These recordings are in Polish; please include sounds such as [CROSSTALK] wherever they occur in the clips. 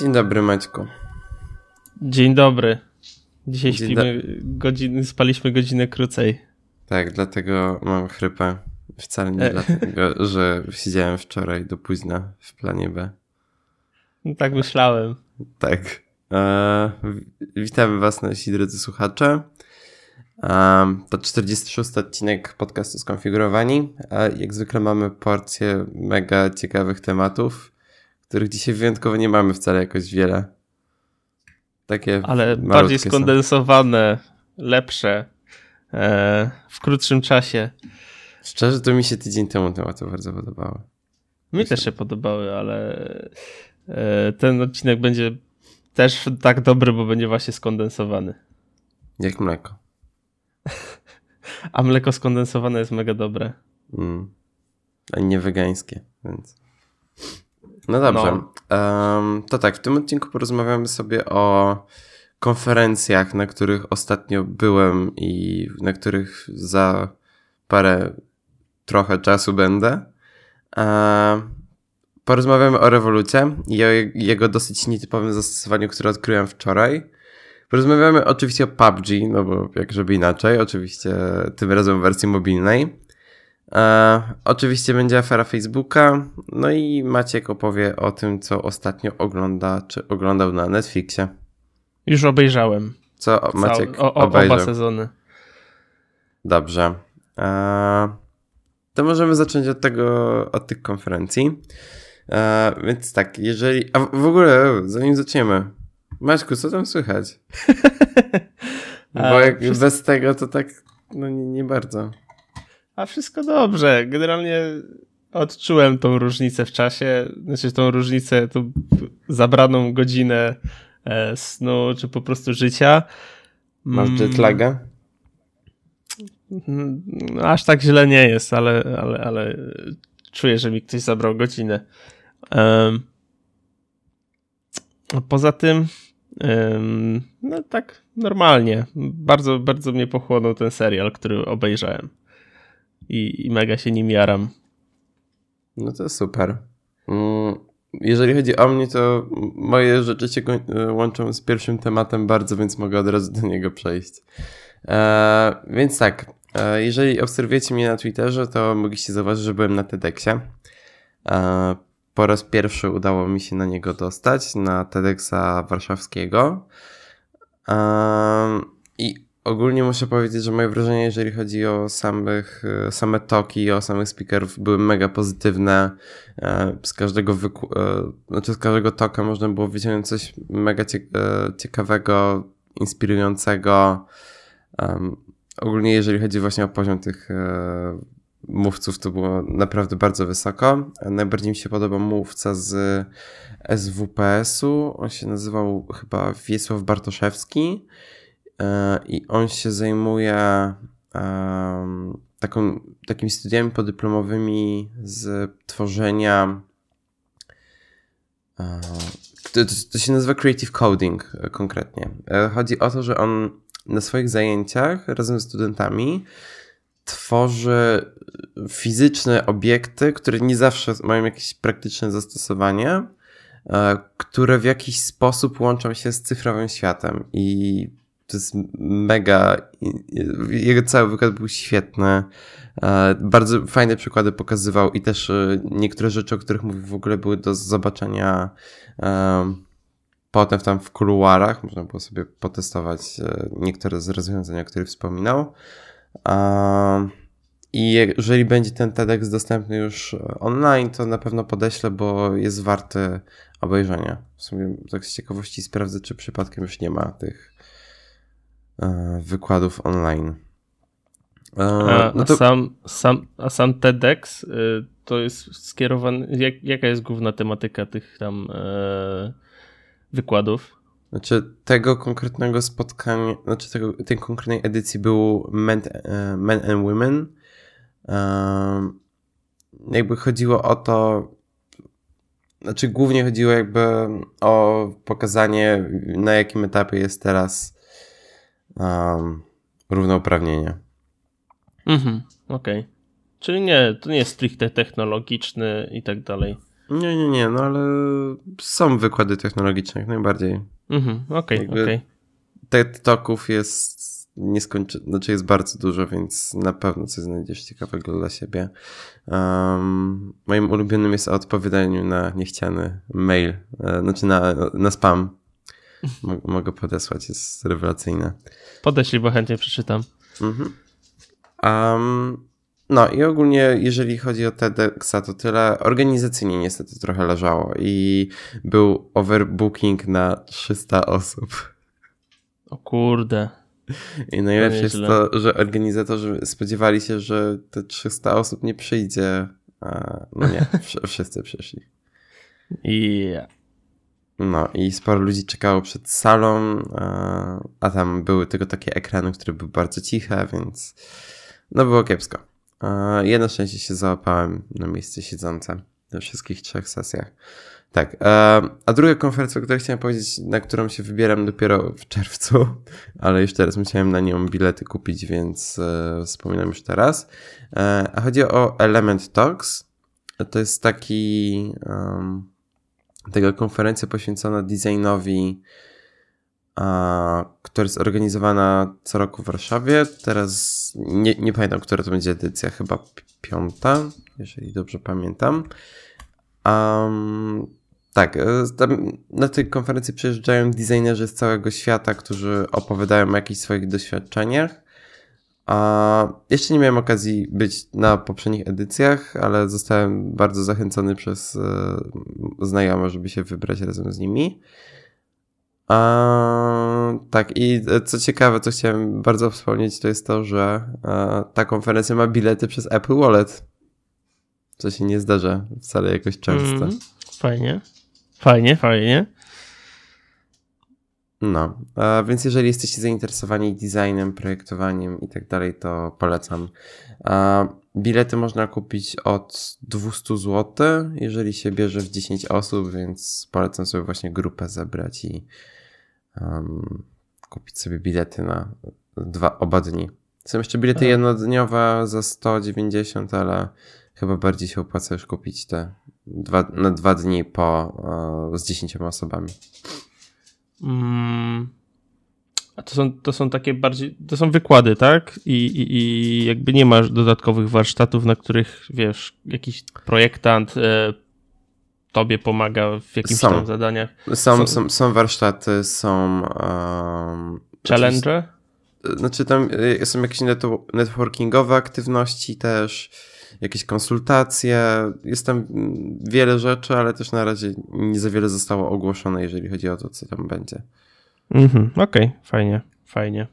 Dzień dobry, Maćku. Dzień dobry. Dzisiaj Dzień śpimy do... spaliśmy godzinę krócej. Tak, dlatego mam chrypę. Wcale nie e. dlatego, [LAUGHS] że siedziałem wczoraj do późna w planie B. No, tak myślałem. Tak. E, witamy Was, nasi drodzy słuchacze. E, to 46 odcinek podcastu Skonfigurowani. A jak zwykle mamy porcję mega ciekawych tematów których dzisiaj wyjątkowo nie mamy wcale jakoś wiele. Takie Ale bardziej skondensowane, są. lepsze, e, w krótszym czasie. Szczerze, to mi się tydzień temu tematy bardzo podobały. Mi też się podobały, ale e, ten odcinek będzie też tak dobry, bo będzie właśnie skondensowany. Jak mleko. [LAUGHS] A mleko skondensowane jest mega dobre. Mm. A nie wegańskie, więc. No dobrze. No. Um, to tak, w tym odcinku porozmawiamy sobie o konferencjach, na których ostatnio byłem i na których za parę trochę czasu będę. Um, porozmawiamy o rewolucie i o jego dosyć nietypowym zastosowaniu, które odkryłem wczoraj. Porozmawiamy oczywiście o PUBG, no bo jak żeby inaczej, oczywiście tym razem w wersji mobilnej. E, oczywiście będzie afera Facebooka, no i Maciek opowie o tym, co ostatnio ogląda, czy oglądał na Netflixie. Już obejrzałem. Co Maciek Cał, o, o, obejrzał? Oba sezony. Dobrze. E, to możemy zacząć od tego, od tych konferencji. E, więc tak, jeżeli... A w ogóle, zanim zaczniemy. Maćku, co tam słychać? [LAUGHS] Bo jak bez tego, to tak, no nie, nie bardzo. A wszystko dobrze. Generalnie odczułem tą różnicę w czasie, znaczy tą różnicę, tą zabraną godzinę e, snu, czy po prostu życia. Masz mm. jetlaga? Mm, aż tak źle nie jest, ale, ale, ale czuję, że mi ktoś zabrał godzinę. Poza tym, no tak normalnie. Bardzo, bardzo mnie pochłonął ten serial, który obejrzałem i, i mega się nim jaram. No to super. Mm, jeżeli chodzi o mnie, to moje rzeczy się łączą z pierwszym tematem bardzo, więc mogę od razu do niego przejść. E, więc tak, e, jeżeli obserwujecie mnie na Twitterze, to mogliście zauważyć, że byłem na TEDxie. E, po raz pierwszy udało mi się na niego dostać, na TEDxa warszawskiego. E, I ogólnie muszę powiedzieć, że moje wrażenie, jeżeli chodzi o samych, e, same toki, o samych speakerów, były mega pozytywne. E, z każdego wyku- e, znaczy z każdego toka można było wyciągnąć coś mega ciekawego, inspirującego. ogólnie jeżeli chodzi właśnie o poziom tych mówców, to było naprawdę bardzo wysoko. Najbardziej mi się podoba mówca z SWPS-u. On się nazywał chyba Wiesław Bartoszewski. E, i on się zajmuje taką, takimi studiami podyplomowymi z tworzenia. E, to, to się nazywa Creative Coding e, konkretnie. Chodzi o to, że on na swoich zajęciach razem z studentami tworzy fizyczne obiekty, które nie zawsze mają jakieś praktyczne zastosowanie, które w jakiś sposób łączą się z cyfrowym światem. I to jest mega. Jego cały wykład był świetny. E, bardzo fajne przykłady pokazywał i też e, niektóre rzeczy, o których mówił w ogóle były do zobaczenia e, potem tam w kuluarach. Można było sobie potestować niektóre z rozwiązań, o których wspominał. I jeżeli będzie ten TEDx dostępny już online, to na pewno podeślę, bo jest warty obejrzenia. W sumie tak z ciekawości sprawdzę, czy przypadkiem już nie ma tych E, wykładów online. E, a, no to... sam, sam, a sam TEDx y, to jest skierowany. Jak, jaka jest główna tematyka tych tam e, wykładów? Znaczy, tego konkretnego spotkania, znaczy tego, tej konkretnej edycji był Men, men and Women. Jakby chodziło o to, znaczy głównie chodziło jakby o pokazanie, na jakim etapie jest teraz um, równouprawnienie. Mhm, okej. Okay. Czyli nie, to nie jest stricte technologiczny i tak dalej. Nie, nie, nie, no ale są wykłady technologiczne jak najbardziej. Mhm, okej, okay, okej. Okay. TED Talków jest nieskończone, znaczy jest bardzo dużo, więc na pewno coś znajdziesz ciekawego dla siebie. Um, moim ulubionym jest o odpowiadaniu na niechciany mail, e, znaczy na, na spam. Mogę podesłać, jest rewelacyjne. Podeślij, bo chętnie przeczytam. Mhm. Um, no i ogólnie, jeżeli chodzi o TEDxa, to tyle. Organizacyjnie niestety trochę leżało i był overbooking na 300 osób. O kurde. I najlepsze jest to, że organizatorzy spodziewali się, że te 300 osób nie przyjdzie. A no nie, wszyscy przyszli. I [LAUGHS] yeah. No i sporo ludzi czekało przed salą, a tam były tylko takie ekrany, które były bardzo ciche, więc no było kiepsko. Jedno szczęście się załapałem na miejsce siedzące we wszystkich trzech sesjach. Tak. A druga konferencja, o której chciałem powiedzieć, na którą się wybieram dopiero w czerwcu, [LAUGHS] ale już teraz musiałem na nią bilety kupić, więc e, wspominam już teraz. E, a chodzi o Element Talks. To jest taki um, taka konferencja poświęcona designowi, a, która jest organizowana co roku w Warszawie. Teraz nie, nie pamiętam, która to będzie edycja, chyba piąta, jeżeli dobrze pamiętam. Um, tak, e, na tej konferencji przyjeżdżają designerzy z całego świata, którzy opowiadają o jakichś swoich doświadczeniach. A jeszcze nie miałem okazji być na poprzednich edycjach, ale zostałem bardzo zachęcony przez e, znajomych, żeby się wybrać razem z nimi. A, tak, i e, co ciekawe, co chciałem bardzo wspomnieć, to jest to, że ta konferencja ma bilety przez Apple Wallet. Co się nie zdarza wcale jakoś często. Mm, fajnie. Fajnie, fajnie. No, więc jeżeli jesteście zainteresowani designem, projektowaniem i tak dalej, to polecam. Bilety można kupić od 200 zł, jeżeli się bierze w 10 osób, więc polecam sobie właśnie grupę zebrać i um, kupić sobie bilety na dwa, oba dni. Są jeszcze bilety tak. jednodniowe za 190, ale chyba bardziej się opłaca już kupić te dwa, na dwa dni po, z dziesięcioma osobami. Mm. A to są, to są takie bardziej, to są wykłady, tak? I, i, i jakby nie masz dodatkowych warsztatów, na których, wiesz, jakiś projektant e, tobie pomaga w jakimś są. tam zadaniach. Są, są, są, warsztaty, są... Um, Challenge? Znaczy tam e, są jakieś networkingowe aktywności też, jakieś konsultacje, jest tam wiele rzeczy, ale też na razie nie za wiele zostało ogłoszone, jeżeli chodzi o to, co tam będzie. Mhm, okej, okay. fajnie, fajnie.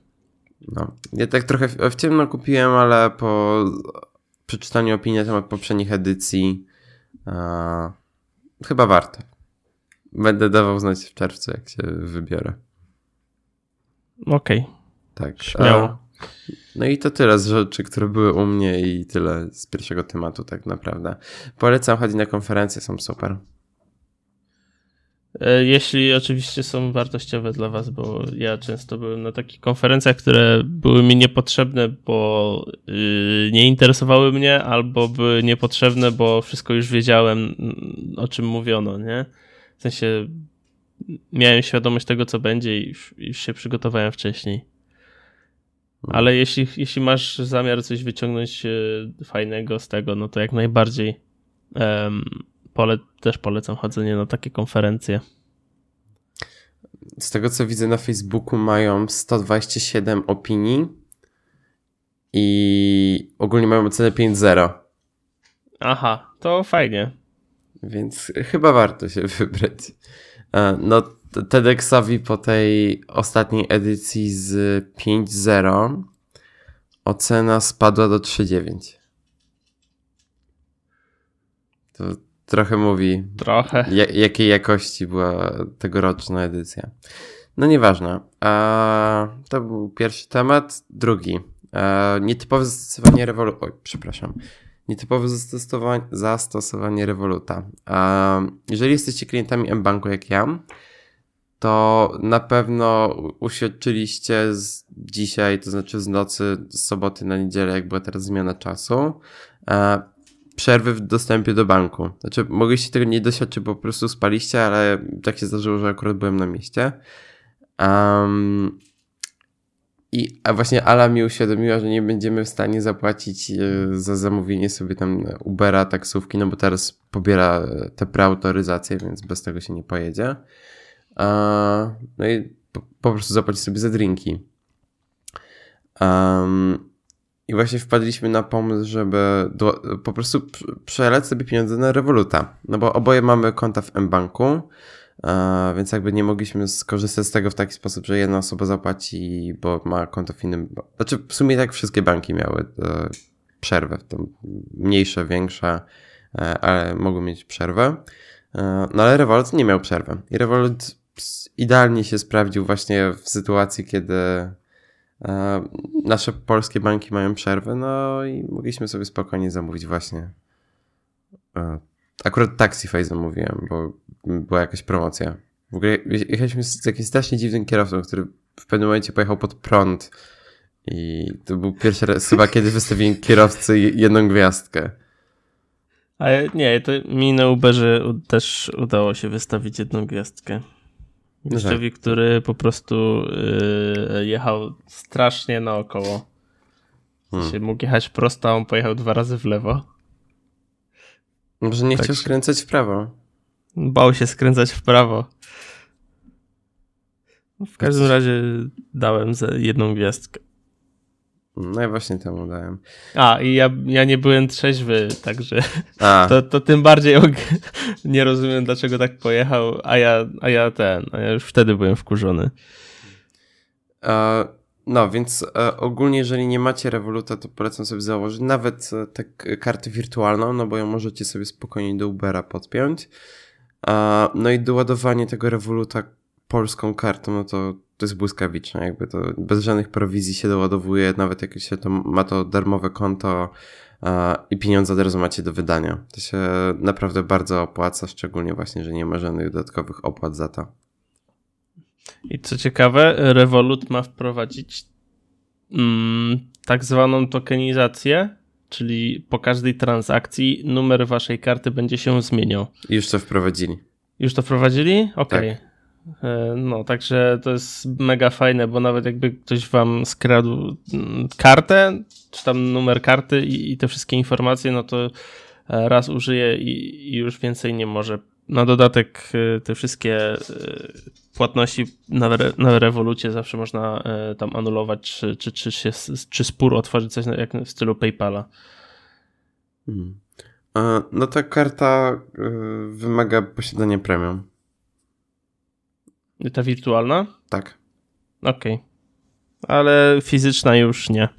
No, ja tak trochę w, w ciemno kupiłem, ale po przeczytaniu opinii na temat poprzednich edycji a, chyba warto. Będę dawał znać w czerwcu, jak się wybiorę. Okej. Okay. Tak. Śmiało. No i to tyle z rzeczy, które były u mnie i tyle z pierwszego tematu tak naprawdę. Polecam chodzić na konferencje, są super. E, jeśli oczywiście są wartościowe dla Was, bo ja często byłem na takich konferencjach, które były mi niepotrzebne, bo yy, nie interesowały mnie, albo były niepotrzebne, bo wszystko już wiedziałem, mm, o czym mówiono, nie? W sensie miałem świadomość tego, co będzie i już, już się przygotowałem wcześniej. Ale jeśli, jeśli masz zamiar coś wyciągnąć e, fajnego z tego, no to jak najbardziej um, pole, też polecam chodzenie na takie konferencje. Z tego co widzę na Facebooku mają 127 opinii i ogólnie mają ocenę 5.0. Aha, to fajnie. Więc chyba warto się wybrać. E, no, TEDxowi po tej ostatniej edycji z 5.0 ocena spadła do 3.9. To trochę mówi, trochę. jakiej jakości była tegoroczna edycja. No nieważne. A, to był pierwszy temat. Drugi. A, nietypowe zastosowanie rewoluta. Oj, przepraszam. Nietypowe zastosowanie, zastosowanie rewoluta. Jeżeli jesteście klientami mBanku jak ja, to na pewno uświadczyliście z dzisiaj, to znaczy z nocy, z soboty na niedzielę, jak była teraz zmiana czasu. E, przerwy w dostępie do banku. Znaczy, mogliście tego nie doświadczyć, bo po prostu spaliście, ale tak się zdarzyło, że akurat byłem na mieście. Um, I a właśnie Ala mi uświadomiła, że nie będziemy w stanie zapłacić e, za zamówienie sobie tam Ubera, taksówki, no bo teraz pobiera te preautoryzacje, więc bez tego się nie pojedzie. No i po, prostu zapłacić sobie za drinki. Um, I właśnie wpadliśmy na pomysł, żeby do, po prostu przelać sobie pieniądze na Revoluta. No bo oboje mamy konta w mBanku, więc jakby nie mogliśmy skorzystać z tego w taki sposób, że jedna osoba zapłaci, bo ma konto w innym. Znaczy, w sumie tak wszystkie banki miały e, przerwę, to mniejsze, większe, e, ale mogły mieć przerwę. E, no ale Revolut nie miał przerwy. I Revolut idealnie się sprawdził właśnie w sytuacji, kiedy nasze polskie banki mają przerwę, no i mogliśmy sobie spokojnie zamówić właśnie. Akurat Taxify zamówiłem, bo była jakaś promocja. W ogóle jechaliśmy z jakimś strasznie dziwnym kierowcą, który w pewnym momencie pojechał pod prąd. I to był pierwszy raz chyba, [LAUGHS] kiedy wystawiłem kierowcy jedną gwiazdkę. Ale nie, to mi na Uberze też udało się wystawić jedną gwiazdkę. Gościowi, no tak. który po prostu yy, jechał strasznie naokoło. Hmm. Się mógł jechać prosto, a on pojechał dwa razy w lewo. Może nie tak chciał skręcać w prawo. Bał się skręcać w prawo. W każdym razie dałem za jedną gwiazdkę. No ja właśnie temu dałem. A, i ja, ja nie byłem trzeźwy, także [LAUGHS] to, to tym bardziej [LAUGHS] nie rozumiem, dlaczego tak pojechał, a ja, a ja ten, a ja już wtedy byłem wkurzony. E, no, więc e, ogólnie, jeżeli nie macie Revoluta, to polecam sobie założyć nawet e, tak kartę wirtualną, no bo ją możecie sobie spokojnie do Ubera podpiąć. No i doładowanie tego Revoluta polską kartą, no to to jest błyskawiczne, jakby to bez żadnych prowizji się doładowuje, nawet jak się to ma to darmowe konto i pieniądze od razu macie do wydania. To się naprawdę bardzo opłaca, szczególnie właśnie, że nie ma żadnych dodatkowych opłat za to. I co ciekawe, Revolut ma wprowadzić mm, tak zwaną tokenizację, czyli po każdej transakcji numer waszej karty będzie się zmieniał. Już to wprowadzili. Już to wprowadzili? Okej. Okay. Tak. E, no, także to jest mega fajne, bo nawet jakby ktoś wam skradł mm, kartę, czy tam numer karty i, i te wszystkie informacje, no to e, raz użyje i, i, już więcej nie może. Na dodatek e, te wszystkie płatności na, na rewolucie zawsze można tam anulować, czy, czy, czy, się, czy spór otworzyć coś jak w stylu PayPala. Hmm. No ta karta wymaga posiadania premium. Ta wirtualna? Tak. Okej. Okay. Ale fizyczna już nie.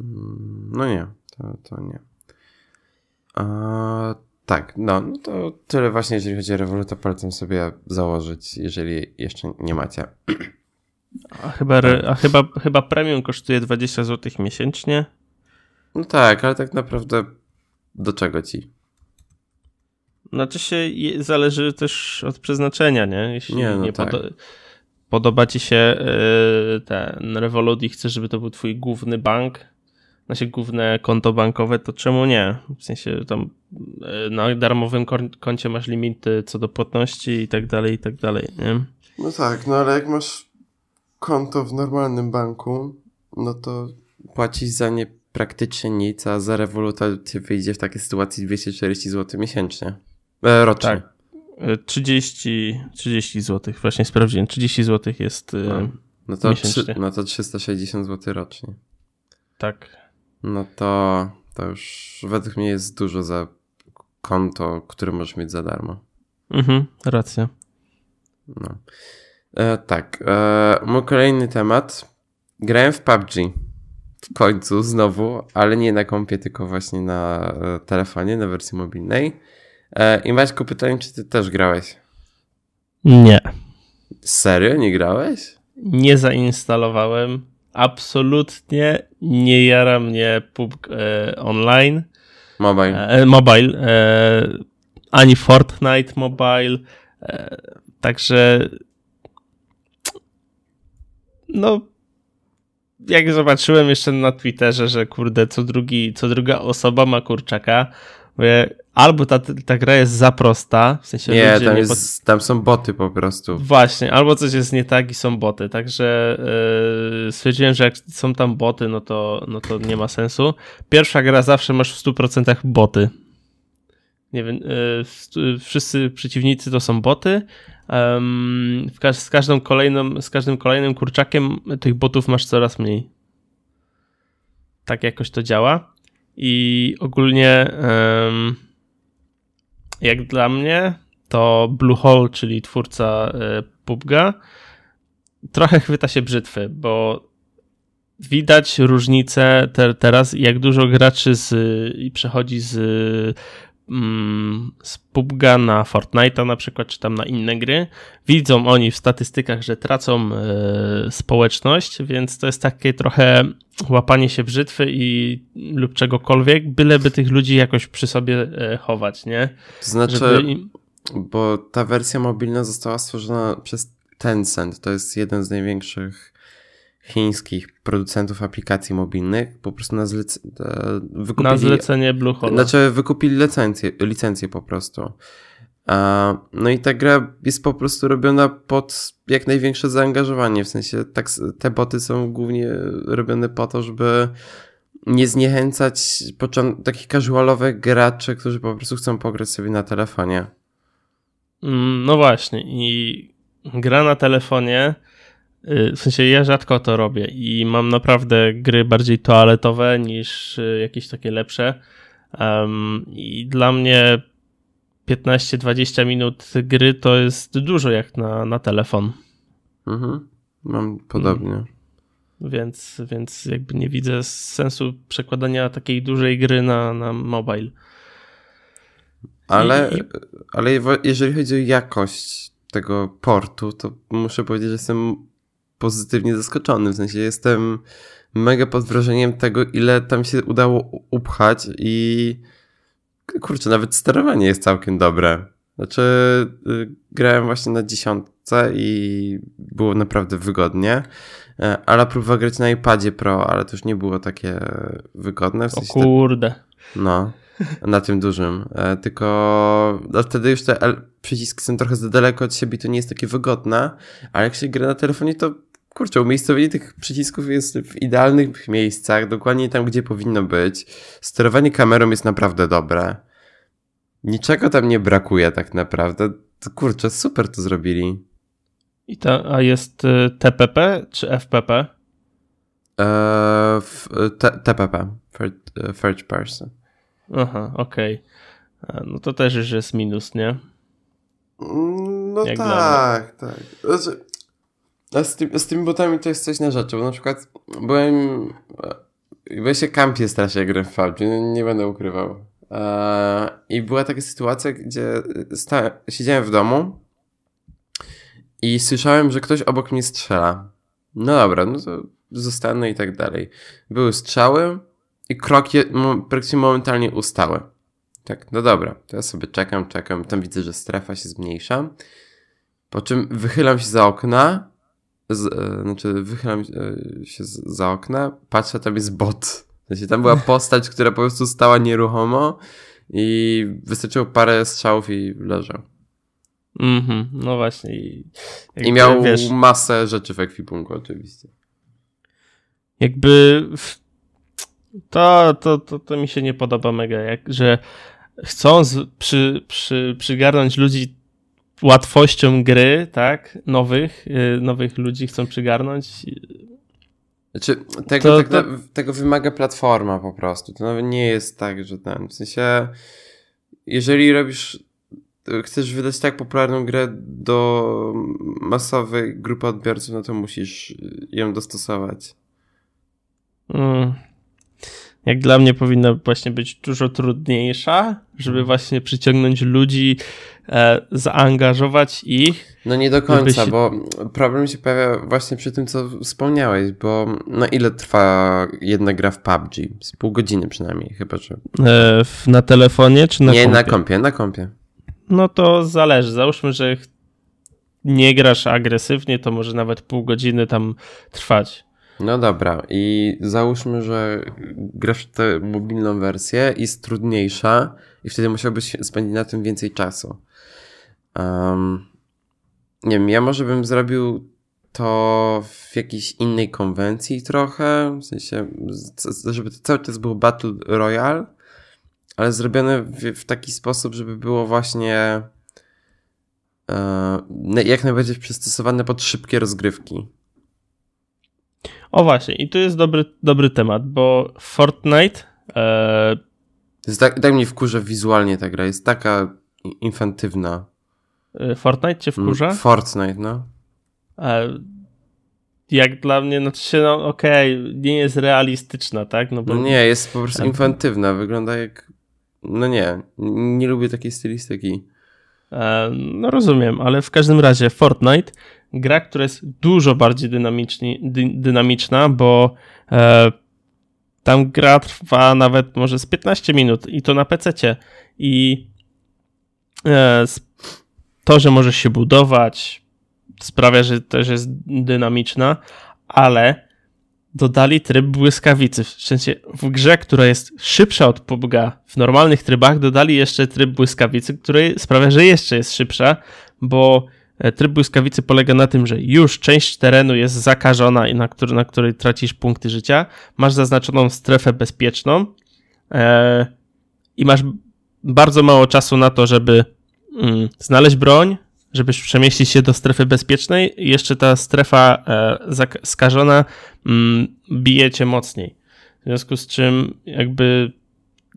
Mm, no nie, to, to nie. A, tak, no, no to tyle właśnie, jeżeli chodzi o Revoluta, polecam sobie założyć, jeżeli jeszcze nie macie. A chyba, a chyba, chyba premium kosztuje 20 zł miesięcznie? No tak, ale tak naprawdę do czego ci? Znaczy się zależy też od przeznaczenia, nie? Jeśli nie, no nie tak. podo podoba ci się yy, ten Revolut i chcesz, żeby to był twój główny bank, znaczy główne konto bankowe, to czemu nie? W sensie tam yy, na darmowym koncie masz limity co do płatności i tak dalej, i tak dalej, nie? No tak, no ale jak masz konto w normalnym banku, no to płacisz za nie praktycznie nic, a za Revoluta ci wyjdzie w takiej sytuacji 240 zł miesięcznie. E, rocznie. Tak. 30, 30 zł, właśnie sprawdziłem. 30 zł jest e, no. No to, trzy, no to 360 zł rocznie. Tak. No to, to już według mnie jest dużo za konto, które możesz mieć za darmo. Mhm, racja. No. E, tak. E, mój kolejny temat. Grałem w PUBG. W końcu znowu, ale nie na kompie, tylko właśnie na e, telefonie, na wersji mobilnej. E, I Maćku, pytanie, czy ty też grałeś? Nie. Serio? Nie grałeś? Nie zainstalowałem. Absolutnie nie jara mnie PUBG e, online. Mobile. E, mobile. E, ani Fortnite Mobile. E, także no jak zobaczyłem jeszcze na Twitterze, że kurde, co, drugi, co druga osoba ma kurczaka, mówię, albo ta, ta gra jest za prosta, w sensie nie, tam, nie jest, pod... tam są boty po prostu. Właśnie, albo coś jest nie tak i są boty, także yy, stwierdziłem, że jak są tam boty, no to, no to nie ma sensu. Pierwsza gra zawsze masz w 100% boty. Nie wiem, yy, wszyscy przeciwnicy to są boty, Um, z, każdą kolejną, z każdym kolejnym kurczakiem tych botów masz coraz mniej. Tak jakoś to działa. I ogólnie jak dla mnie to Bluehole, czyli twórca y, PUBG'a trochę chwyta się brzytwy, bo widać różnicę te, teraz, jak dużo graczy z, przechodzi z Mm, z PUBG'a na Fortnite'a na przykład, czy tam na inne gry, widzą oni w statystykach, że tracą e, społeczność, więc to jest takie trochę łapanie się brzytwy i lub czegokolwiek, byleby tych ludzi jakoś przy sobie e, chować, nie? To znaczy, Żeby... bo ta wersja mobilna została stworzona przez Tencent, to jest jeden z największych chińskich producentów aplikacji mobilnych po prostu na, zlece e, wykupili, na zlecenie Bluehole. Znaczy wykupili licencję, licencję po prostu. No i ta gra jest po prostu robiona pod jak największe zaangażowanie, w sensie tak, te boty są głównie robione po to, żeby nie zniechęcać takich casualowych graczy, którzy po prostu chcą pograć sobie na telefonie. Mm, no właśnie i gra na telefonie w sensie ja rzadko to robię i mam naprawdę gry bardziej toaletowe niż y, jakieś takie lepsze. Um, I dla mnie 15-20 minut gry to jest dużo jak na, na telefon. Mhm. Mam podobnie. Mm. Więc, więc jakby nie widzę sensu przekładania takiej dużej gry na, na mobile. Ale, i... ale jeżeli chodzi o jakość tego portu, to muszę powiedzieć, że jestem pozytywnie zaskoczony. W sensie jestem mega pod wrażeniem tego, ile tam się udało upchać i kurczę, nawet sterowanie jest całkiem dobre. Znaczy, y, grałem właśnie na dziesiątce i było naprawdę wygodnie. E, ale próbowałem grać na iPadzie Pro, ale to już nie było takie wygodne. W sensie o kurde. Te... No, na tym dużym. E, tylko no wtedy już te przyciski są trochę za daleko od siebie to nie jest takie wygodne. Ale jak się gra na telefonie, to kurczę, umiejscowienie tych przycisków jest w idealnych miejscach, dokładnie tam, gdzie powinno być. Sterowanie kamerą jest naprawdę dobre. Niczego tam nie brakuje tak naprawdę. To, kurczę, super to zrobili. I ta, a jest y, TPP czy FPP? Eee, TPP, third person. Aha, okej. Okay. No to też już jest minus, nie? No Jak tak, tak. Znaczy, a z, z tymi botami to jest coś na rzeczy, bo na przykład byłem... Bo się kampię strasznie grę w PUBG, nie, będę ukrywał. I była taka sytuacja, gdzie siedziałem w domu i słyszałem, że ktoś obok mnie strzela. No dobra, no to zostanę i tak dalej. Były strzały i kroki praktycznie momentalnie ustały. Tak, no dobra, to ja sobie czekam, czekam, tam widzę, że strefa się zmniejsza. Po czym wychylam się za okna z, e, znaczy wychylam e, się z, za okna, patrzę, tam jest bot. Sensie, tam była [LAUGHS] postać, która po prostu stała nieruchomo i wystarczyło parę strzałów i leżał. Mhm, mm no właśnie. I, I miał wiesz, masę rzeczy w ekwipunku oczywiście. Jakby to, to, to, to mi się nie podoba mega, jak, że chcą z, przy, przy, przygarnąć ludzi łatwością gry, tak, nowych, y, nowych ludzi chcą przygarnąć. Znaczy, tego, to, tak to... tego wymaga platforma po prostu. To nawet nie jest tak, że ten, w sensie, jeżeli robisz, chcesz wydać tak popularną grę do masowej grupy odbiorców, no to musisz ją dostosować. Mm, jak dla mnie powinna właśnie być dużo trudniejsza, żeby mhm. właśnie przyciągnąć ludzi, e, zaangażować ich. No nie do końca, się... bo problem się pojawia właśnie przy tym, co wspomniałeś, bo no ile trwa jedna gra w PUBG? Z pół godziny przynajmniej, chyba że. E, na telefonie czy na nie, kompie? Nie, na kompie, na kompie. No to zależy. Załóżmy, że nie grasz agresywnie, to może nawet pół godziny tam trwać. No dobra, i załóżmy, że grasz w tę mobilną wersję jest trudniejsza i wtedy musiałbyś spędzić na tym więcej czasu. Um, nie wiem, ja może bym zrobił to w jakiejś innej konwencji trochę, w sensie, żeby to cały czas był Battle Royale, ale zrobione w, w taki sposób, żeby było właśnie e, jak najbardziej przystosowane pod szybkie rozgrywki. O właśnie, i tu jest dobry, dobry temat, bo Fortnite. E... Tak, tak mnie wkurza wizualnie ta gra, jest taka infantywna. E, Fortnite cię wkurza? Mm, Fortnite, no. E... Jak dla mnie, no to się, no okej, okay, nie jest realistyczna, tak? No, bo... no nie, jest po prostu infantywna, wygląda jak. No nie, nie lubię takiej stylistyki. E, no rozumiem, ale w każdym razie Fortnite gra, która jest dużo bardziej dy, dynamiczna, bo e, tam gra trwa nawet może z 15 minut i to na PC. I e, to, że możesz się budować, sprawia, że też jest dynamiczna, ale dodali tryb błyskawicy. W sensie w grze, która jest szybsza od PUBG, w normalnych trybach dodali jeszcze tryb błyskawicy, który sprawia, że jeszcze jest szybsza, bo tryb błyskawicy polega na tym, że już część terenu jest zakażona i na, który, na której tracisz punkty życia. Masz zaznaczoną strefę bezpieczną e, i masz bardzo mało czasu na to, żeby mm, znaleźć broń, żebyś przemieścić się do strefy bezpiecznej. Jeszcze ta strefa e, skażona mm, bije cię mocniej. W związku z czym jakby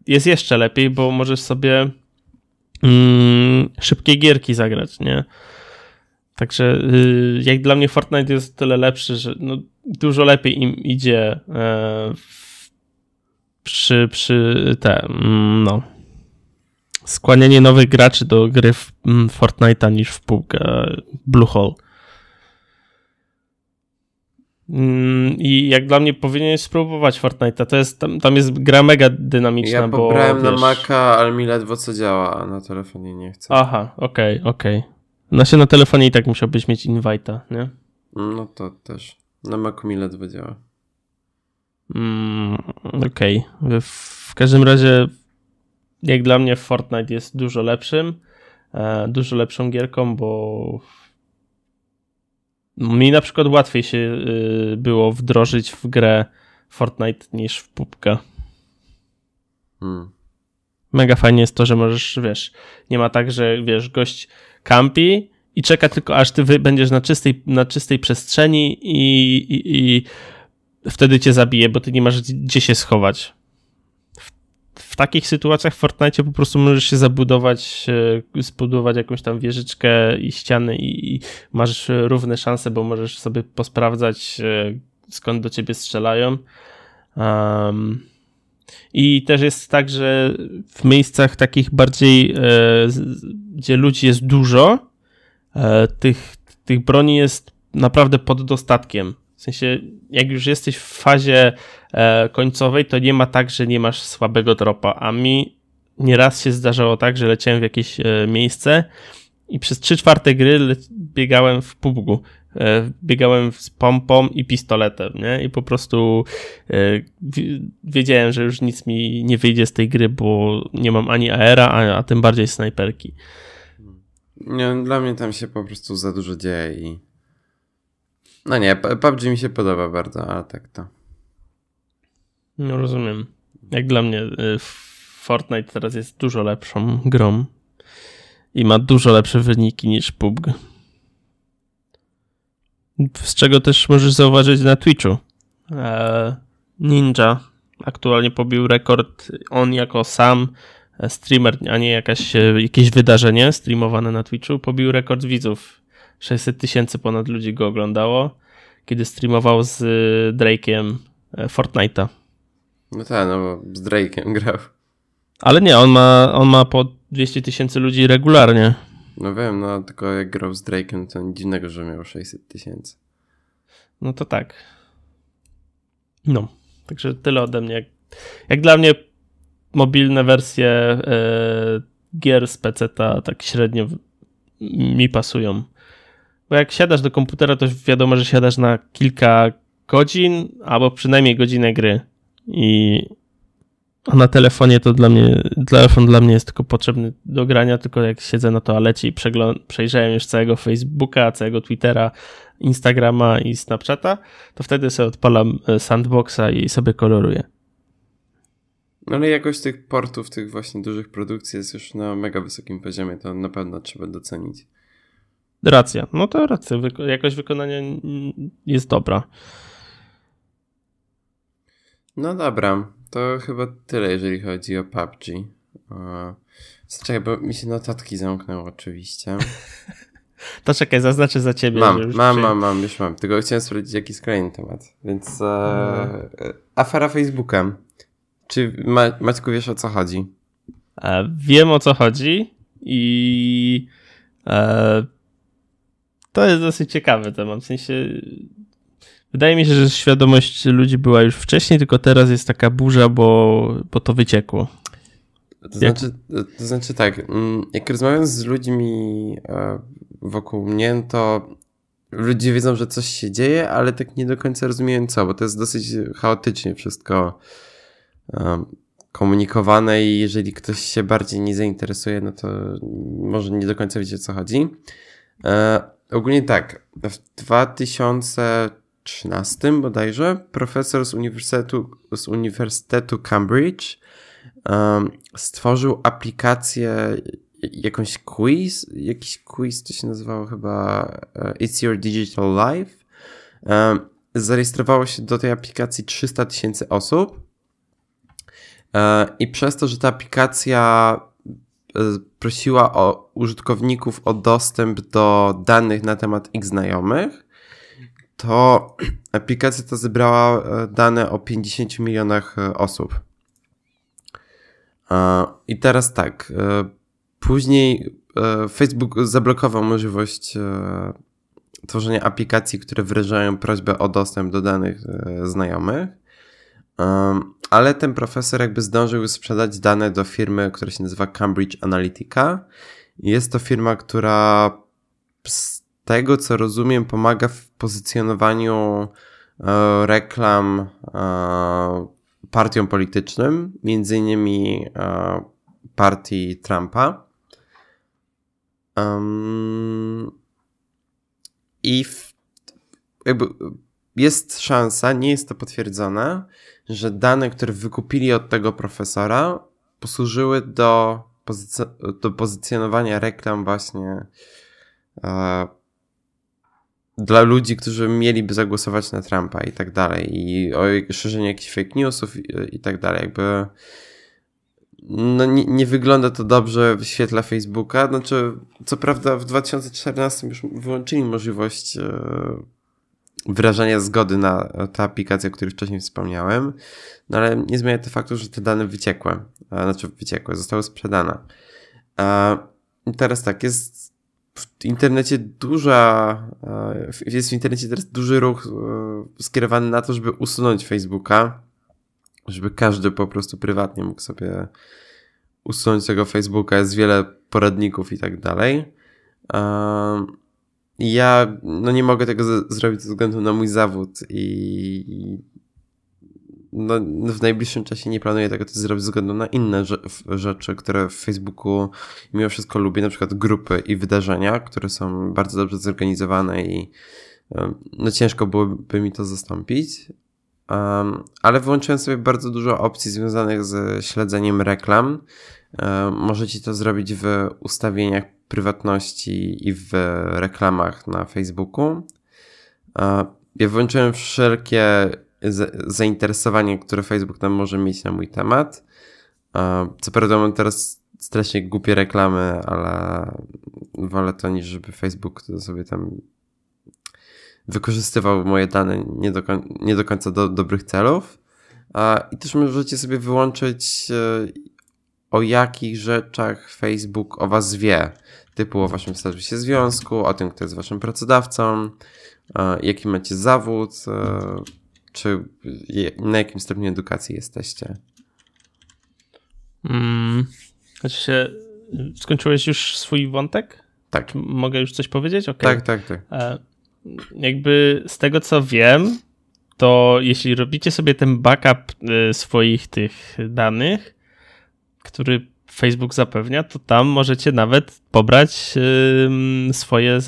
jest jeszcze lepiej, bo możesz sobie mm, szybkie gierki zagrać, nie? Także y, jak dla mnie Fortnite jest tyle lepszy, że no, dużo lepiej im idzie e, przy, przy te, mm, no, skłanianie nowych graczy do gry w mm, Fortnite'a niż w PUBG, Bluehole. Mm, I jak dla mnie powinieneś spróbować Fortnite'a. To jest, tam, tam jest gra mega dynamiczna. Ja bo, pobrałem na Maca, ale mi ledwo co działa, a na telefonie nie chcę. Aha, okej, okay, okej. Okay. No się na telefonie i tak musiałbyś mieć invite'a, nie? No to też. Na Macu mi ledwo działa. Mm, Okej. Okay. W każdym razie, jak dla mnie, Fortnite jest dużo lepszym, e, dużo lepszą gierką, bo mi na przykład łatwiej się y, było wdrożyć w grę Fortnite niż w PUBG. Hmm. Mega fajnie jest to, że możesz, wiesz, nie ma tak, że wiesz, gość kampi i czeka tylko, aż ty będziesz na czystej, na czystej przestrzeni i, i, i wtedy cię zabije, bo ty nie masz gdzie się schować. W, w takich sytuacjach w Fortnite po prostu możesz się zabudować, zbudować jakąś tam wieżyczkę i ściany i, i masz równe szanse, bo możesz sobie posprawdzać e, skąd do ciebie strzelają. Um, i też jest tak, że w miejscach takich bardziej, e, gdzie ludzi jest dużo, e, tych, tych broni jest naprawdę pod dostatkiem. W sensie, jak już jesteś w fazie e, końcowej, to nie ma tak, że nie masz słabego dropa. A mi nieraz się zdarzało tak, że leciałem w jakieś miejsce i przez 3 czwarte gry biegałem w PUBG. E, biegałem z pompą i pistoletem, nie? I po prostu e, wiedziałem, że już nic mi nie wyjdzie z tej gry, bo nie mam ani aera, a, a tym bardziej snajperki. Nie, dla mnie tam się po prostu za dużo dzieje i no nie, PUBG mi się podoba bardzo, ale tak to. No rozumiem. Jak dla mnie e, Fortnite teraz jest dużo lepszą grą i ma dużo lepsze wyniki niż PUBG. Z czego też możesz zauważyć na Twitchu. E, Ninja aktualnie pobił rekord on jako sam streamer, a nie jakaś, e, jakieś wydarzenie streamowane na Twitchu, pobił rekord widzów. 600 tysięcy ponad ludzi go oglądało, kiedy streamował z Drake'iem e, Fortnite'a. No tak, no bo z Drake'em grał. Ale nie, on ma, on ma po 200 tysięcy ludzi regularnie. No wiem, no tylko jak grał z Drake'em, to nic dziwnego, że miał 600 tysięcy. No to tak. No, także tyle ode mnie. Jak, jak dla mnie mobilne wersje e, gier z PC tak średnio mi pasują. Bo jak siadasz do komputera, to wiadomo, że siadasz na kilka godzin, albo przynajmniej godzinę gry. I na telefonie to dla mnie, telefon dla mnie jest tylko potrzebny do grania, tylko jak siedzę na toalecie i przejrzałem już całego Facebooka, całego Twittera, Instagrama i Snapchata, to wtedy sobie odpalam e, sandboxa i sobie koloruję. No ale jakość tych portów, tych właśnie dużych produkcji jest już na mega wysokim poziomie, to na pewno trzeba docenić. Racja. No to racja. jakość wykonania jest dobra. No dobra. To chyba tyle, jeżeli chodzi o PUBG. Czekaj, bo mi się notatki zamknęły oczywiście. [LAUGHS] To czekaj, zaznaczę za ciebie. Mam, mam, mam, mam, mam, już mam. Tylko chciałem sprawdzić, jaki jest kolejny temat. Więc e, no. afera Facebooka. Czy Ma Maćku wiesz o co chodzi? E, wiem o co chodzi i e, to jest dosyć ciekawy temat. W sensie wydaje mi się, że świadomość ludzi była już wcześniej, tylko teraz jest taka burza, bo, bo to wyciekło. To znaczy, to znaczy tak, mm, jak rozmawiam z ludźmi e, wokół mnie, to ludzie wiedzą, że coś się dzieje, ale tak nie do końca rozumieją co, bo to jest dosyć chaotycznie wszystko komunikowane i jeżeli ktoś się bardziej nie zainteresuje, no to może nie do końca wiedzieć o co chodzi. E, ogólnie tak, w 2013 bodajże profesor z Uniwersytetu, z Uniwersytetu Cambridge um, stworzył aplikację jakąś quiz, jakiś quiz to się nazywało chyba uh, It's Your Digital Life. Um, zarejestrowało się do tej aplikacji 300 tysięcy osób E, I przez to, że ta aplikacja e, prosiła o użytkowników o dostęp do danych na temat ich znajomych, to [CLEARS THROAT] aplikacja ta zebrała e, dane o 50 milionach osób. I teraz tak. Później Facebook zablokował możliwość tworzenia aplikacji, które wyrażają prośbę o dostęp do danych znajomych ale ten profesor jakby zdążył sprzedać dane do firmy, która się nazywa Cambridge Analytica. Jest to firma, która tego co rozumiem pomaga w pozycjonowaniu e, reklam e, partiom politycznym, między innymi e, partii Trumpa. I w, jakby jest szansa, nie jest to potwierdzone, że dane, które wykupili od tego profesora, posłużyły do, pozyc- do pozycjonowania reklam właśnie e, dla ludzi, którzy mieliby zagłosować na Trumpa i tak dalej. I o szerzeniu jakichś fake newsów i, i tak dalej. Jakby no nie, nie, wygląda to dobrze w świetle Facebooka. Znaczy, co prawda w 2014 już wyłączyli możliwość e, wyrażania zgody na tę aplikację, o której wcześniej wspomniałem, no ale nie zmienia to faktu, że te dane wyciekły, znaczy wyciekły, zostały sprzedane. Teraz tak, jest w internecie duża, jest w internecie teraz duży ruch e, skierowany na to, żeby usunąć Facebooka, żeby każdy po prostu prywatnie mógł sobie usunąć tego Facebooka, jest wiele poradników i tak dalej. Ja no nie mogę tego zrobić ze względu na mój zawód i no, w najbliższym czasie nie planuję tego też zrobić ze względu na inne rzeczy, które w Facebooku mimo wszystko lubię, na przykład grupy i wydarzenia, które są bardzo dobrze zorganizowane i no ciężko byłoby mi to zastąpić. Um, ale wyłączyłem sobie bardzo dużo opcji związanych ze śledzeniem reklam. Um, możecie to zrobić w ustawieniach prywatności i w reklamach na Facebooku. Ja włączyłem wszelkie zainteresowanie, które Facebook tam może mieć na mój temat. Co prawda mam teraz strasznie głupie reklamy, ale wolę to niż żeby Facebook sobie tam wykorzystywał moje dane nie do, nie do końca do dobrych celów. I też możecie sobie wyłączyć e, o jakich rzeczach Facebook o was wie typu o waszym statusie związku, o tym, kto jest waszym pracodawcą, jaki macie zawód, e, czy na jakim stopniu edukacji jesteście. Hmm. Oczywiście skończyłeś już swój wątek? Tak. Mogę już coś powiedzieć? Okay. Tak, tak, tak. E, jakby z tego co wiem, to jeśli robicie sobie ten backup y, swoich tych danych, który Facebook zapewnia, to tam możecie nawet pobrać swoje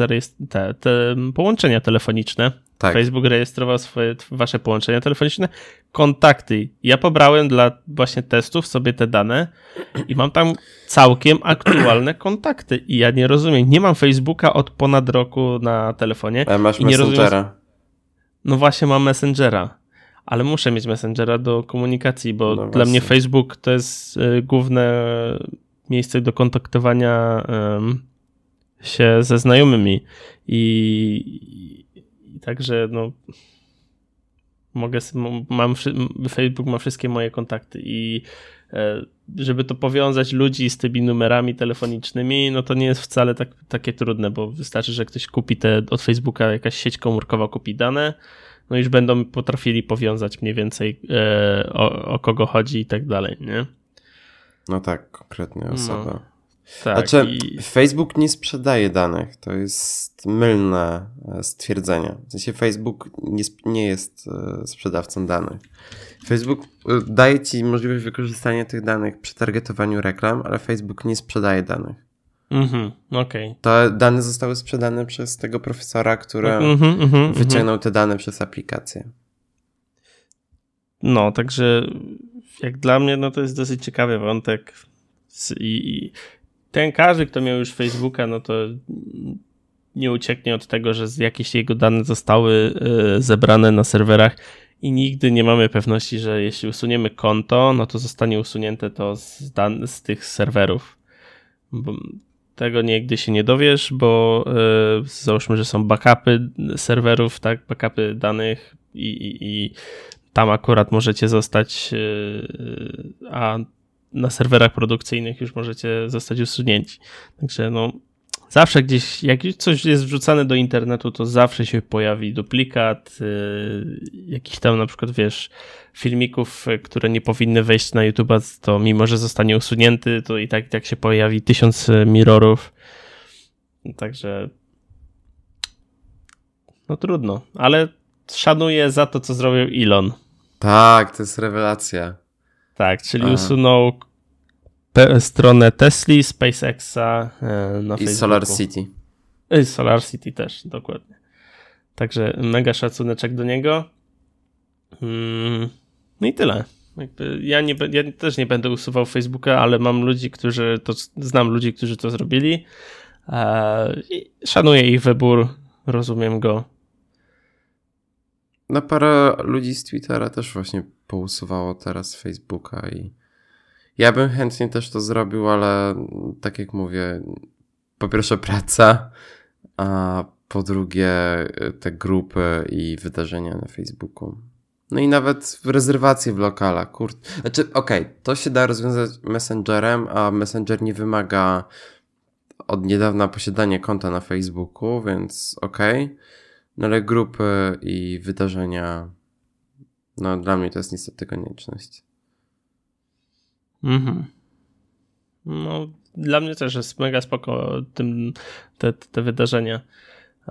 te, te połączenia telefoniczne. Tak. Facebook rejestrował swoje, wasze połączenia telefoniczne, kontakty. Ja pobrałem dla właśnie testów sobie te dane i mam tam całkiem [CLEARS THROAT] aktualne kontakty. I ja nie rozumiem. Nie mam Facebooka od ponad roku na telefonie. Ale masz i nie Messengera. Rozumiem, no właśnie mam Messengera, ale muszę mieć Messengera do komunikacji, bo no dla mnie Facebook to jest y, główne miejsce do kontaktowania y, się ze znajomymi i, i także no mogę, mam, Facebook ma wszystkie moje kontakty i e, żeby to powiązać ludzi z tymi numerami telefonicznymi, no to nie jest wcale tak, takie trudne, bo wystarczy, że ktoś kupi te od Facebooka, jakaś sieć komórkowa kupi dane, no już będą potrafili powiązać mniej więcej e, o, o, kogo chodzi i tak dalej, nie? No tak, konkretnie osoba. No. Tak, znaczy, i... Facebook nie sprzedaje danych. To jest mylne e, stwierdzenie. W sensie Facebook nie, nie jest e, sprzedawcą danych. Facebook e, daje ci możliwość wykorzystania tych danych przy targetowaniu reklam, ale Facebook nie sprzedaje danych. Mhm, okej. Okay. To dane zostały sprzedane przez tego profesora, który mhm, mhm, wyciągnął te dane przez aplikację. No, także jak dla mnie, no to jest dosyć ciekawy wątek. I, ten każdy, kto miał już Facebooka, no to nie ucieknie od tego, że jakieś jego dane zostały e, zebrane na serwerach i nigdy nie mamy pewności, że jeśli usuniemy konto, no to zostanie usunięte to z, dan- z tych serwerów. Bo tego nigdy się nie dowiesz, bo yy, załóżmy, że są backupy serwerów, tak, backupy danych i, i, i tam akurat możecie zostać, yy, a na serwerach produkcyjnych już możecie zostać usunięci. Także no, zawsze gdzieś, jak coś jest wrzucane do internetu, to zawsze się pojawi duplikat, yy, jakiś tam na przykład, wiesz, filmików, które nie powinny wejść na YouTube, to mimo, że zostanie usunięty, to i tak, i tak się pojawi tysiąc mirrorów. Także no trudno, ale szanuję za to, co zrobił Elon. Tak, to jest rewelacja. Tak, czyli Aha. usunął stronę Tesla, SpaceXa e, na I Facebooku. Solar City. I Solar City też, dokładnie. Także mega szacuneczek do niego. Mm, no i tyle. Ja, nie, ja też nie będę usuwał Facebooka, ale mam ludzi, którzy to, znam ludzi, którzy to zrobili. E, szanuję ich wybór, rozumiem go. No parę ludzi z Twittera też właśnie pousuwało teraz Facebooka i ja bym chętnie też to zrobił, ale tak jak mówię, po pierwsze praca, a po drugie te grupy i wydarzenia na Facebooku. No i nawet rezerwacje w lokalach, kurde. Znaczy, okej, okay, to się da rozwiązać Messengerem, a Messenger nie wymaga od niedawna posiadania konta na Facebooku, więc okej. Okay. No ale grupy i wydarzenia, no dla mnie to jest niestety konieczność. Mhm. No, dla mnie też jest mega spoko tym, te, te wydarzenia.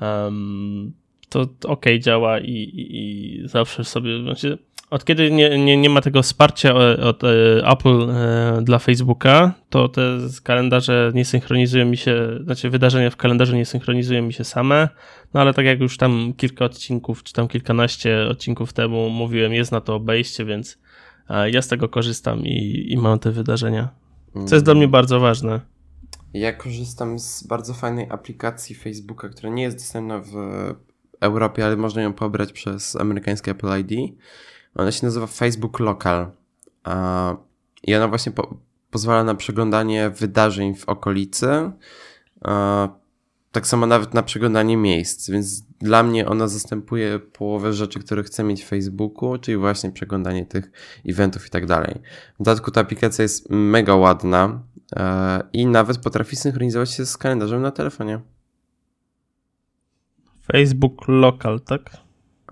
Um, to ok działa i, i, i, zawsze sobie. Znaczy, od kiedy nie, nie, nie ma tego wsparcia od, e, Apple e, dla Facebooka, to te kalendarze nie synchronizują mi się, znaczy wydarzenia w kalendarzu nie synchronizują mi się same, no ale tak jak już tam kilka odcinków, czy tam kilkanaście odcinków temu mówiłem, jest na to obejście, więc ja z tego korzystam i, i mam te wydarzenia. Co jest dla mnie bardzo ważne. Ja korzystam z bardzo fajnej aplikacji Facebooka, która nie jest dostępna w Europie, ale można ją pobrać przez amerykańskie Apple ID. Ona się nazywa Facebook Local. I ona właśnie po pozwala na przeglądanie wydarzeń w okolicy. Tak samo nawet na przeglądanie miejsc, więc dla mnie ona zastępuje połowę rzeczy, które chcę mieć w Facebooku, czyli właśnie przeglądanie tych eventów i tak dalej. W dodatku ta aplikacja jest mega ładna e, i nawet potrafi synchronizować się z kalendarzem na telefonie. Facebook Local, tak?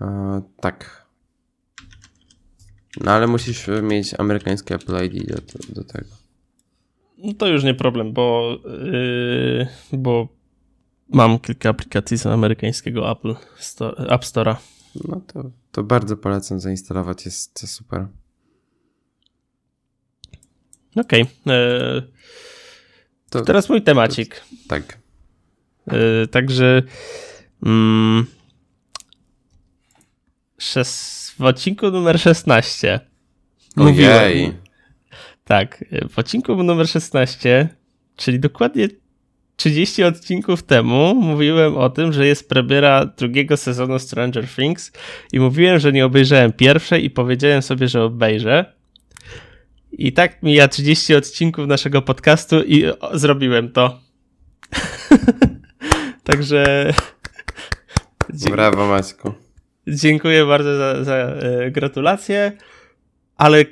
E, tak. No ale musisz mieć amerykańskie Apple ID do, do, tego. No to już nie problem, bo, yy, bo mam kilka aplikacji z amerykańskiego Apple Store, App Store'a. No to to bardzo polecam zainstalować, jest to super. Okej. Okay. E, to teraz mój temacik. To, tak. E, także mm, w odcinku numer 16 Ojej. tak, w odcinku numer 16, czyli dokładnie 30 odcinków temu mówiłem o tym, że jest premiera drugiego sezonu Stranger Things i mówiłem, że nie obejrzałem pierwszej i powiedziałem sobie, że obejrzę. I tak mija 30 odcinków naszego podcastu i zrobiłem to. [LAUGHS] Także. Brawo, Maćku. Dziękuję bardzo za, za e, gratulacje, ale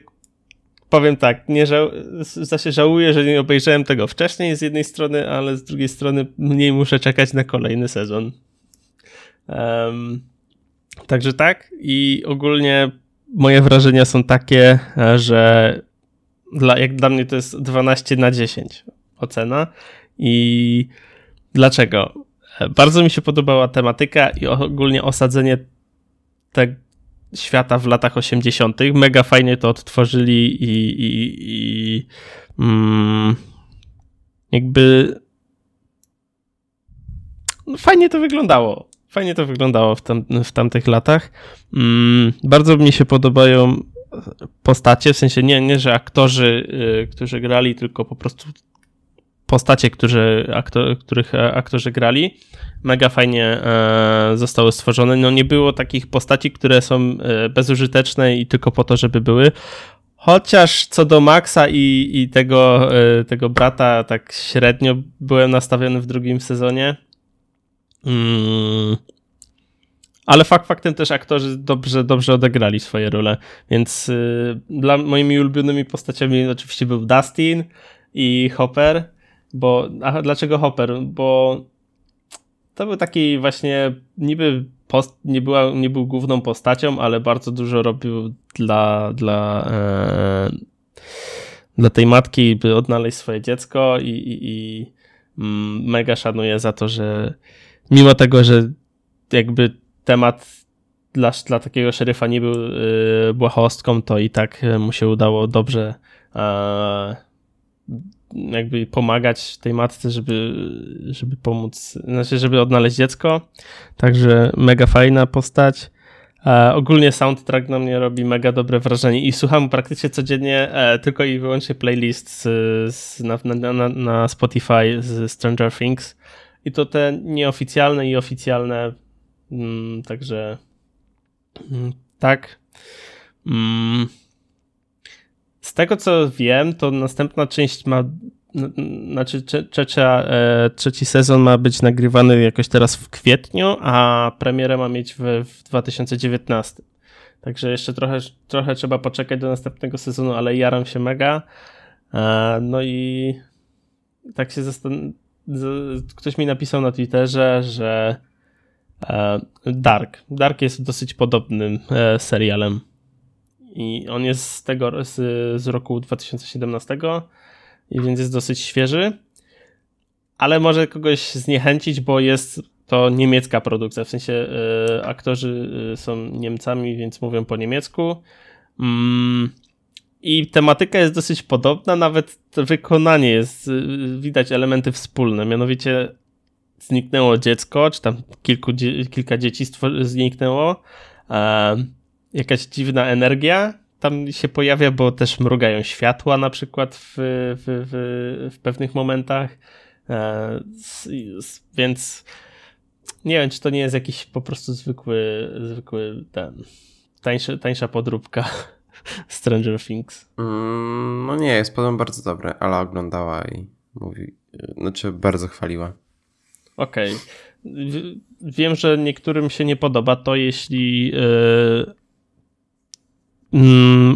powiem tak, nie znaczy żałuję, że nie obejrzałem tego wcześniej z jednej strony, ale z drugiej strony mniej muszę czekać na kolejny sezon. Um, także tak i ogólnie moje wrażenia są takie, e, że dla, jak dla mnie to jest 12 na 10 ocena i dlaczego? E, bardzo mi się podobała tematyka i ogólnie osadzenie tego świata w latach 80. Mega fajnie to odtworzyli i, i, i mm, jakby no fajnie to wyglądało. Fajnie to wyglądało w, tam, w tamtych latach. Mm, bardzo mi się podobają postacie, w sensie nie, nie że aktorzy, y, którzy grali, tylko po prostu postacie, którzy, aktor, których aktorzy grali mega fajnie e, zostały stworzone. No nie było takich postaci, które są e, bezużyteczne i tylko po to, żeby były. Chociaż co do Maxa i, i tego, e, tego brata, tak średnio byłem nastawiony w drugim sezonie. Mm. Ale fakt faktem też aktorzy dobrze, dobrze odegrali swoje role. Więc dla moimi ulubionymi postaciami oczywiście był Dustin i Hopper. Bo, a dlaczego Hopper? Bo to był taki właśnie niby post, nie, była, nie był główną postacią, ale bardzo dużo robił dla, dla, e, dla tej matki, by odnaleźć swoje dziecko i, i, i mm, mega szanuję za to, że mimo tego, że jakby temat dla, dla takiego szeryfa nie był y, błahostką, to i tak mu się udało dobrze e, jakby pomagać tej matce, żeby, żeby pomóc, znaczy, żeby odnaleźć dziecko. Także mega fajna postać. E, ogólnie soundtrack na mnie robi mega dobre wrażenie i słucham praktycznie codziennie e, tylko i wyłącznie playlist z, z, na, na, na, Spotify z Stranger Things i to te nieoficjalne i oficjalne. Mm, także mm, tak. Mm. Z tego co wiem, to następna część ma. Znaczy, trzecia, e, trzeci sezon ma być nagrywany jakoś teraz w kwietniu, a premierę ma mieć w, w 2019. Także jeszcze trochę, trochę trzeba poczekać do następnego sezonu, ale jaram się mega. E, no i tak się zastanawiam. Ktoś mi napisał na Twitterze, że e, Dark. Dark jest dosyć podobnym serialem i on jest z tego, z, z roku 2017 i więc jest dosyć świeży, ale może kogoś zniechęcić, bo jest to niemiecka produkcja, w sensie y, aktorzy y, są Niemcami, więc mówią po niemiecku. Mm, I tematyka jest dosyć podobna, nawet wykonanie jest, y, widać elementy wspólne, mianowicie zniknęło dziecko, czy tam kilku, kilka dzieci zniknęło jakaś dziwna energia tam się pojawia, bo też mrugają światła na przykład w, w, w, w pewnych momentach. E, więc nie wiem, czy to nie jest jakiś po prostu zwykły, zwykły ten, tańszy, tańsza podróbka [LAUGHS] Stranger Things. Mm, no nie, jest podobno bardzo dobre, ale oglądała i mówi, znaczy bardzo chwaliła. Okej. Okay. Wiem, że niektórym się nie podoba to, jeśli yy,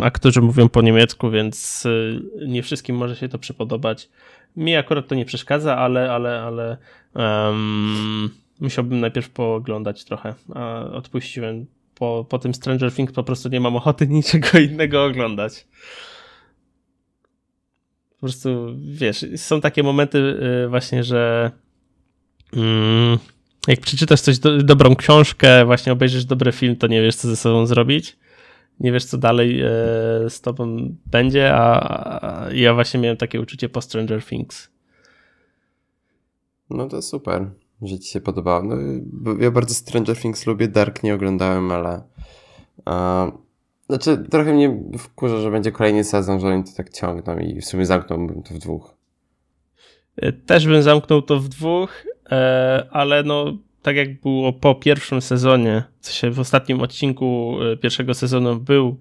aktorzy mówią po niemiecku, więc y, nie wszystkim może się to przypodobać. Mi akurat to nie przeszkadza, ale, ale, ale um, musiałbym najpierw pooglądać trochę. A odpuściłem. Po, po tym Stranger Things po prostu nie mam ochoty [LAUGHS] niczego innego oglądać. Po prostu, wiesz, są takie momenty y, właśnie, że mm, jak przeczytasz coś, do, dobrą książkę, właśnie obejrzysz dobry film, to nie wiesz, co ze sobą zrobić. Nie wiesz, co dalej e, z tobą będzie, a, ja właśnie miałem takie uczucie po Stranger Things. No to super, że ci się podobało. No, ja bardzo Stranger Things lubię, Dark nie oglądałem, ale uh, znaczy trochę mnie wkurza, że będzie kolejny sezon, że oni to tak ciągną i w sumie zamknąłbym to w dwóch. E, też bym zamknął to w dwóch, e, ale no tak jak było po pierwszym sezonie, co się w ostatnim odcinku e, pierwszego sezonu był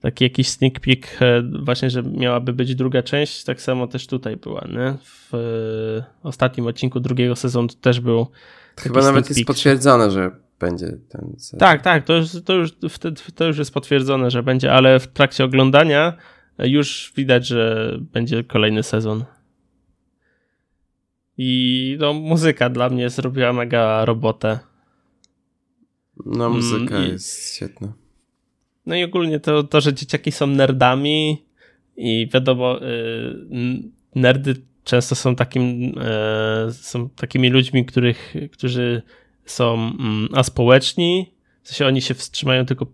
taki jakiś sneak peek właśnie, że miałaby być druga część, tak samo też tutaj była, nie? W ostatnim odcinku drugiego sezonu też był Chyba nawet jest potwierdzone, że będzie ten sezon. Tak, tak, to już, to, już, to już jest potwierdzone, że będzie, ale w trakcie oglądania już widać, że będzie kolejny sezon. I no, muzyka dla mnie zrobiła mega robotę. No, muzyka mm, jest świetna. No i ogólnie to, to, że dzieciaki są nerdami i wiadomo, y, nerdy często są takim, y, są takimi ludźmi, których, którzy są mm, aspołeczni, w sensie oni się wstrzymają tylko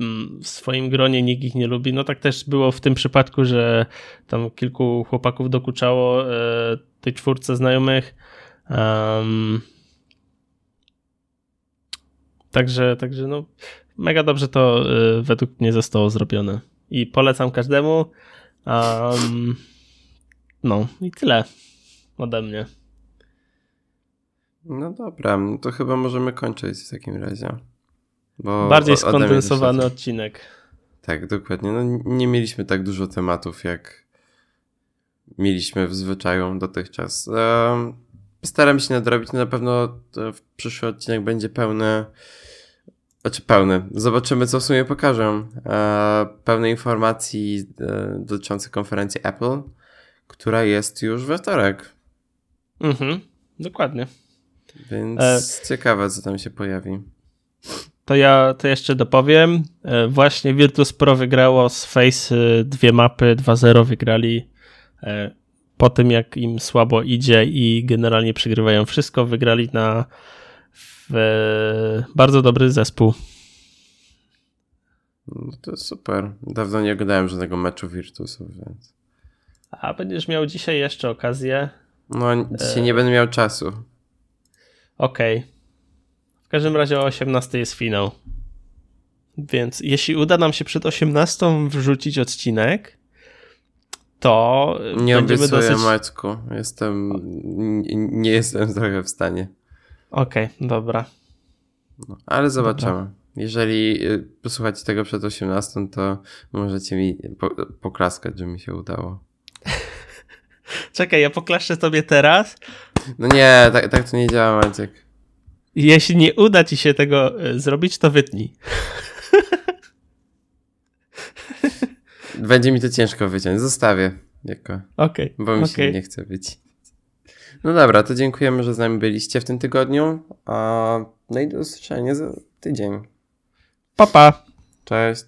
mm, w swoim gronie, nikt ich nie lubi. No tak też było w tym przypadku, że tam kilku chłopaków dokuczało e, tej czwórce znajomych. Um, także, także no mega dobrze to e, według mnie zostało zrobione. I polecam każdemu. Um, no i tyle ode mnie. No dobra, to chyba możemy kończyć w takim razie. Bardziej skondensowany odcinek. Tak, dokładnie. No, nie mieliśmy tak dużo tematów, jak mieliśmy w zwyczaju dotychczas. Staram się nadrobić. Na pewno w przyszły odcinek będzie pełny. Znaczy pełny. Zobaczymy, co w sumie pokażę. E, pełne informacji e, dotyczących konferencji Apple, która jest już we wtorek. Mhm, dokładnie. Więc e... ciekawe, co tam się pojawi. To ja to jeszcze dopowiem. E, właśnie Virtus Pro wygrało z Face dwie mapy, 2-0 wygrali po tym, jak im słabo idzie i generalnie przegrywają wszystko. Wygrali na bardzo dobry zespół. No to super. Dawno nie oglądałem żadnego meczu Virtusów, więc. A będziesz miał dzisiaj jeszcze okazję. No, dzisiaj e... nie będę miał czasu. Okej. Okay. W każdym razie o 18 jest finał. Więc jeśli uda nam się przed 18 wrzucić odcinek, to nie będziemy dosyć... Maćku. Jestem, nie jestem trochę w stanie. Okej, okay, dobra. No, ale zobaczymy. Dobra. Jeżeli y, posłuchacie tego przed 18, to możecie mi poklaskać, że mi się udało. [LAUGHS] Czekaj, ja poklaszczę tobie teraz. No nie, tak, tak to nie działa, Maciek. Jeśli nie uda ci się tego e, zrobić, to wytnij. [LAUGHS] Będzie mi to ciężko wyciąć. Zostawię. Jako, okay, bo mi okay. się nie chce być. No dobra, to dziękujemy, że z nami byliście w tym tygodniu. A, no i do usłyszenia za tydzień. Pa, pa. Cześć.